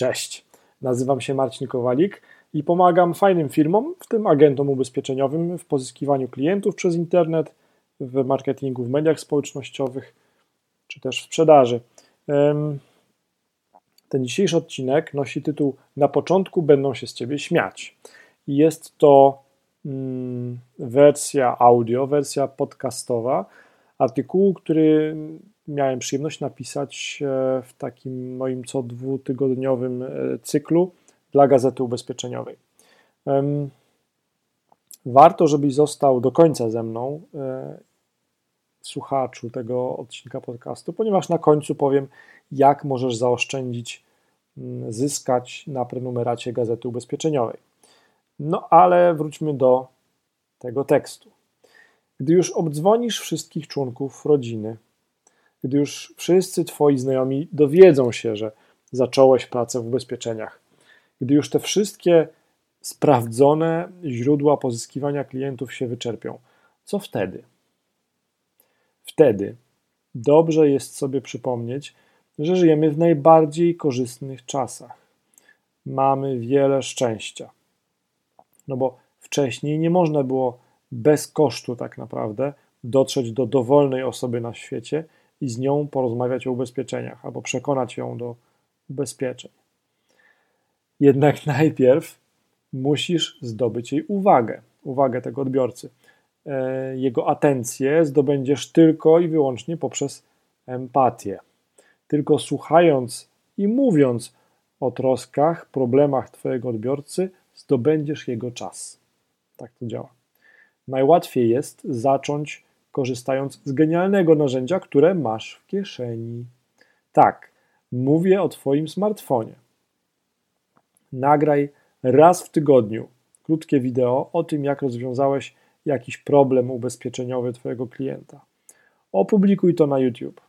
Cześć, nazywam się Marcin Kowalik i pomagam fajnym firmom, w tym agentom ubezpieczeniowym, w pozyskiwaniu klientów przez internet, w marketingu, w mediach społecznościowych czy też w sprzedaży. Ten dzisiejszy odcinek nosi tytuł Na początku będą się z ciebie śmiać. Jest to mm, wersja audio, wersja podcastowa artykułu, który miałem przyjemność napisać e, w takim moim co dwutygodniowym e, cyklu dla Gazety Ubezpieczeniowej. Warto, żebyś został do końca ze mną, e, słuchaczu tego odcinka podcastu, ponieważ na końcu powiem, jak możesz zaoszczędzić, zyskać na prenumeracie Gazety Ubezpieczeniowej. No ale wróćmy do tego tekstu. Gdy już obdzwonisz wszystkich członków rodziny, gdy już wszyscy Twoi znajomi dowiedzą się, że zacząłeś pracę w ubezpieczeniach, gdy już te wszystkie sprawdzone źródła pozyskiwania klientów się wyczerpią, co wtedy? Wtedy dobrze jest sobie przypomnieć, że żyjemy w najbardziej korzystnych czasach. Mamy wiele szczęścia. No bo wcześniej nie można było bez kosztu tak naprawdę dotrzeć do dowolnej osoby na świecie i z nią porozmawiać o ubezpieczeniach albo przekonać ją do ubezpieczeń. Jednak najpierw musisz zdobyć jej uwagę, uwagę tego odbiorcy. E, jego atencję zdobędziesz tylko i wyłącznie poprzez empatię. Tylko słuchając i mówiąc o troskach, problemach Twojego odbiorcy, zdobędziesz jego czas. Tak to działa. Najłatwiej jest zacząć korzystając z genialnego narzędzia, które masz w kieszeni. Tak, mówię o Twoim smartfonie. Nagraj raz w tygodniu krótkie wideo o tym, jak rozwiązałeś jakiś problem ubezpieczeniowy Twojego klienta. Opublikuj to na YouTube.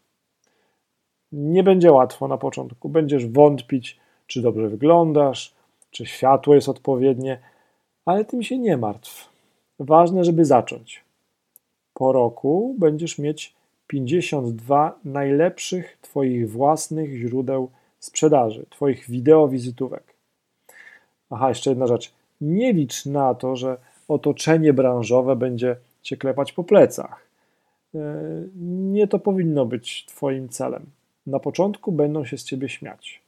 Nie będzie łatwo na początku. Będziesz wątpić, czy dobrze wyglądasz, czy światło jest odpowiednie, ale tym się nie martw. Ważne, żeby zacząć po roku będziesz mieć 52 najlepszych Twoich własnych źródeł sprzedaży, Twoich wideowizytówek. Aha, jeszcze jedna rzecz. Nie licz na to, że otoczenie branżowe będzie Cię klepać po plecach. E, nie to powinno być Twoim celem. Na początku będą się z Ciebie śmiać.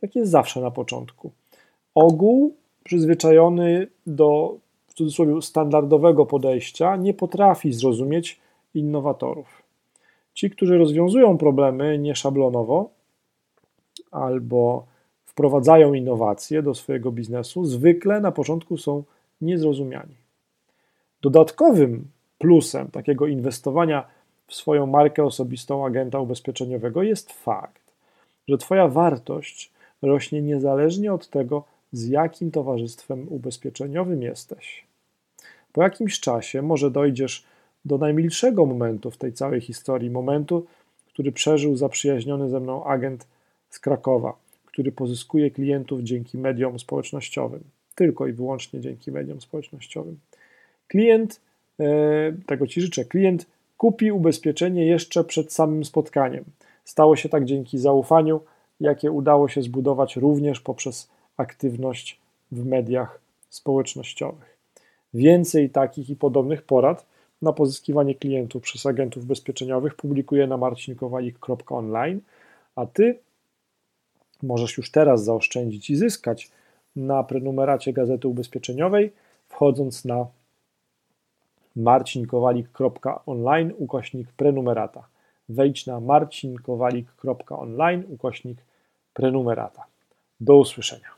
Tak jest zawsze na początku. Ogół przyzwyczajony do w cudzysłowie standardowego podejścia nie potrafi zrozumieć innowatorów. Ci, którzy rozwiązują problemy nieszablonowo albo wprowadzają innowacje do swojego biznesu, zwykle na początku są niezrozumiani. Dodatkowym plusem takiego inwestowania w swoją markę osobistą agenta ubezpieczeniowego jest fakt, że Twoja wartość rośnie niezależnie od tego, z jakim towarzystwem ubezpieczeniowym jesteś. Po jakimś czasie może dojdziesz do najmilszego momentu w tej całej historii, momentu, który przeżył zaprzyjaźniony ze mną agent z Krakowa, który pozyskuje klientów dzięki mediom społecznościowym, tylko i wyłącznie dzięki mediom społecznościowym. Klient, e, tego Ci życzę, klient kupi ubezpieczenie jeszcze przed samym spotkaniem. Stało się tak dzięki zaufaniu, jakie udało się zbudować również poprzez aktywność w mediach społecznościowych. Więcej takich i podobnych porad na pozyskiwanie klientów przez agentów ubezpieczeniowych publikuję na marcinkowalik.online, a Ty możesz już teraz zaoszczędzić i zyskać na prenumeracie Gazety Ubezpieczeniowej, wchodząc na marcinkowalik.online ukośnik prenumerata. Wejdź na marcinkowalik.online ukośnik prenumerata. Do usłyszenia.